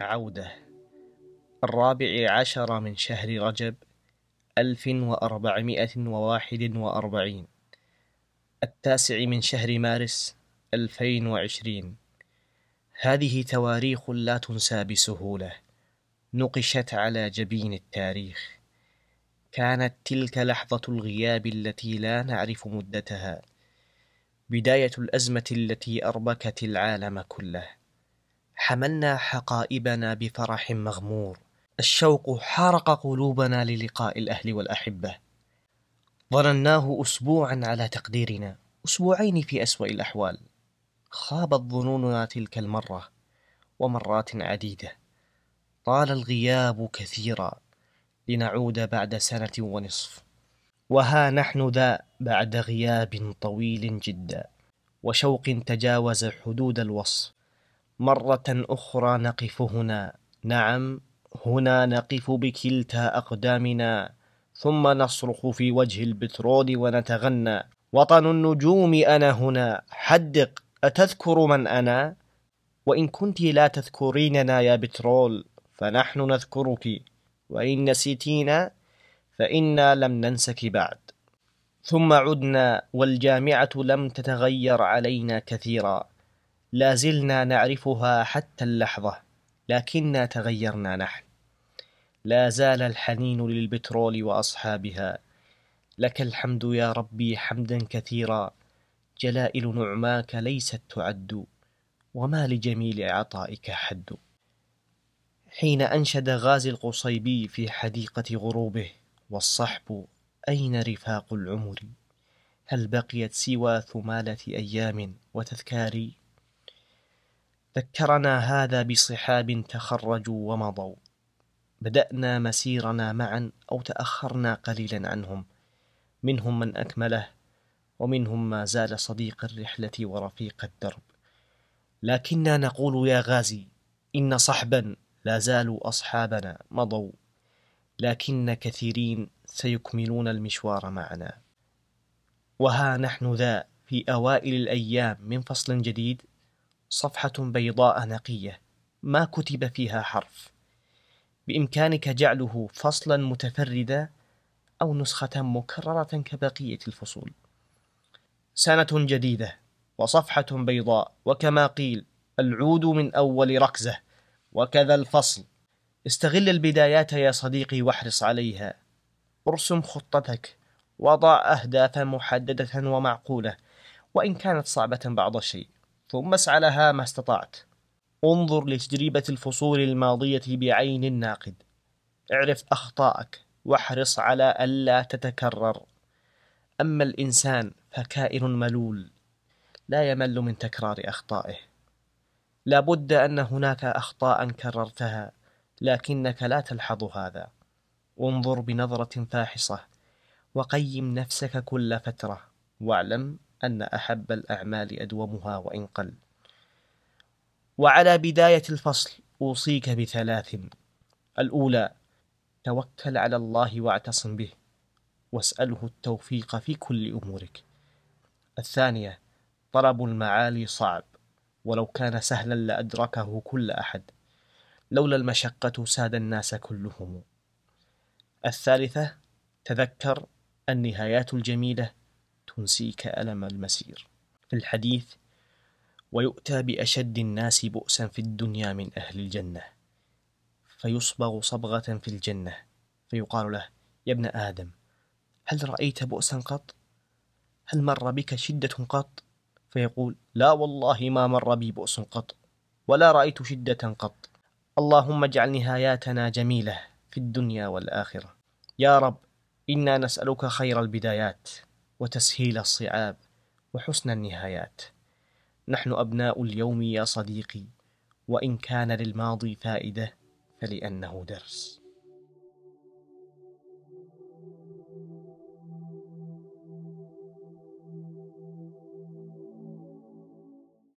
عودة. الرابع عشر من شهر رجب ألف وأربعمائة وواحد وأربعين. التاسع من شهر مارس ألفين وعشرين. هذه تواريخ لا تنسى بسهولة. نقشت على جبين التاريخ. كانت تلك لحظة الغياب التي لا نعرف مدتها. بداية الأزمة التي أربكت العالم كله. حملنا حقائبنا بفرح مغمور. الشوق حارق قلوبنا للقاء الأهل والأحبة. ظنناه أسبوعا على تقديرنا أسبوعين في أسوأ الأحوال. خابت ظنوننا تلك المرة ومرات عديدة. طال الغياب كثيرا لنعود بعد سنة ونصف. وها نحن ذا بعد غياب طويل جدا. وشوق تجاوز حدود الوصف. مرة أخرى نقف هنا. نعم هنا نقف بكلتا أقدامنا ثم نصرخ في وجه البترول ونتغنى. وطن النجوم أنا هنا. حدق أتذكر من أنا؟ وإن كنت لا تذكريننا يا بترول فنحن نذكرك. وإن نسيتينا فإنا لم ننسك بعد. ثم عدنا والجامعة لم تتغير علينا كثيرا. لا زلنا نعرفها حتى اللحظة لكننا تغيرنا نحن. لا زال الحنين للبترول وأصحابها. لك الحمد يا ربي حمدا كثيرا. جلائل نعماك ليست تعد وما لجميل عطائك حد. حين أنشد غازي القصيبي في حديقة غروبه والصحب أين رفاق العمر؟ هل بقيت سوى ثمالة أيام وتذكاري؟ ذكرنا هذا بصحاب تخرجوا ومضوا. بدأنا مسيرنا معا أو تأخرنا قليلا عنهم. منهم من أكمله ومنهم ما زال صديق الرحلة ورفيق الدرب. لكننا نقول يا غازي إن صحبا لا زالوا أصحابنا مضوا. لكن كثيرين سيكملون المشوار معنا. وها نحن ذا في أوائل الأيام من فصل جديد صفحة بيضاء نقية. ما كتب فيها حرف. بإمكانك جعله فصلا متفردا أو نسخة مكررة كبقية الفصول. سنة جديدة وصفحة بيضاء. وكما قيل العود من أول ركزة. وكذا الفصل. استغل البدايات يا صديقي واحرص عليها. ارسم خطتك. وضع أهدافا محددة ومعقولة. وإن كانت صعبة بعض الشيء. ثم اسعى لها ما استطعت. انظر لتجربة الفصول الماضية بعين الناقد. اعرف أخطاءك واحرص على ألا تتكرر. أما الإنسان فكائن ملول لا يمل من تكرار أخطائه. لا بد أن هناك أخطاء كررتها لكنك لا تلحظ هذا. انظر بنظرة فاحصة وقيم نفسك كل فترة واعلم أن أحب الأعمال أدومها وإن قل. وعلى بداية الفصل أوصيك بثلاث. الأولى توكل على الله واعتصم به واسأله التوفيق في كل أمورك. الثانية طلب المعالي صعب ولو كان سهلا لأدركه كل أحد. لولا المشقة ساد الناس كلهم. الثالثة تذكر النهايات الجميلة تنسيك ألم المسير. في الحديث ويؤتى بأشد الناس بؤسا في الدنيا من أهل الجنة. فيصبغ صبغة في الجنة. فيقال له يا ابن آدم هل رأيت بؤسا قط؟ هل مر بك شدة قط؟ فيقول لا والله ما مر بي بؤس قط ولا رأيت شدة قط. اللهم اجعل نهاياتنا جميلة في الدنيا والآخرة. يا رب إنا نسألك خير البدايات. وتسهيل الصعاب وحسن النهايات. نحن أبناء اليوم يا صديقي وإن كان للماضي فائدة فلأنه درس.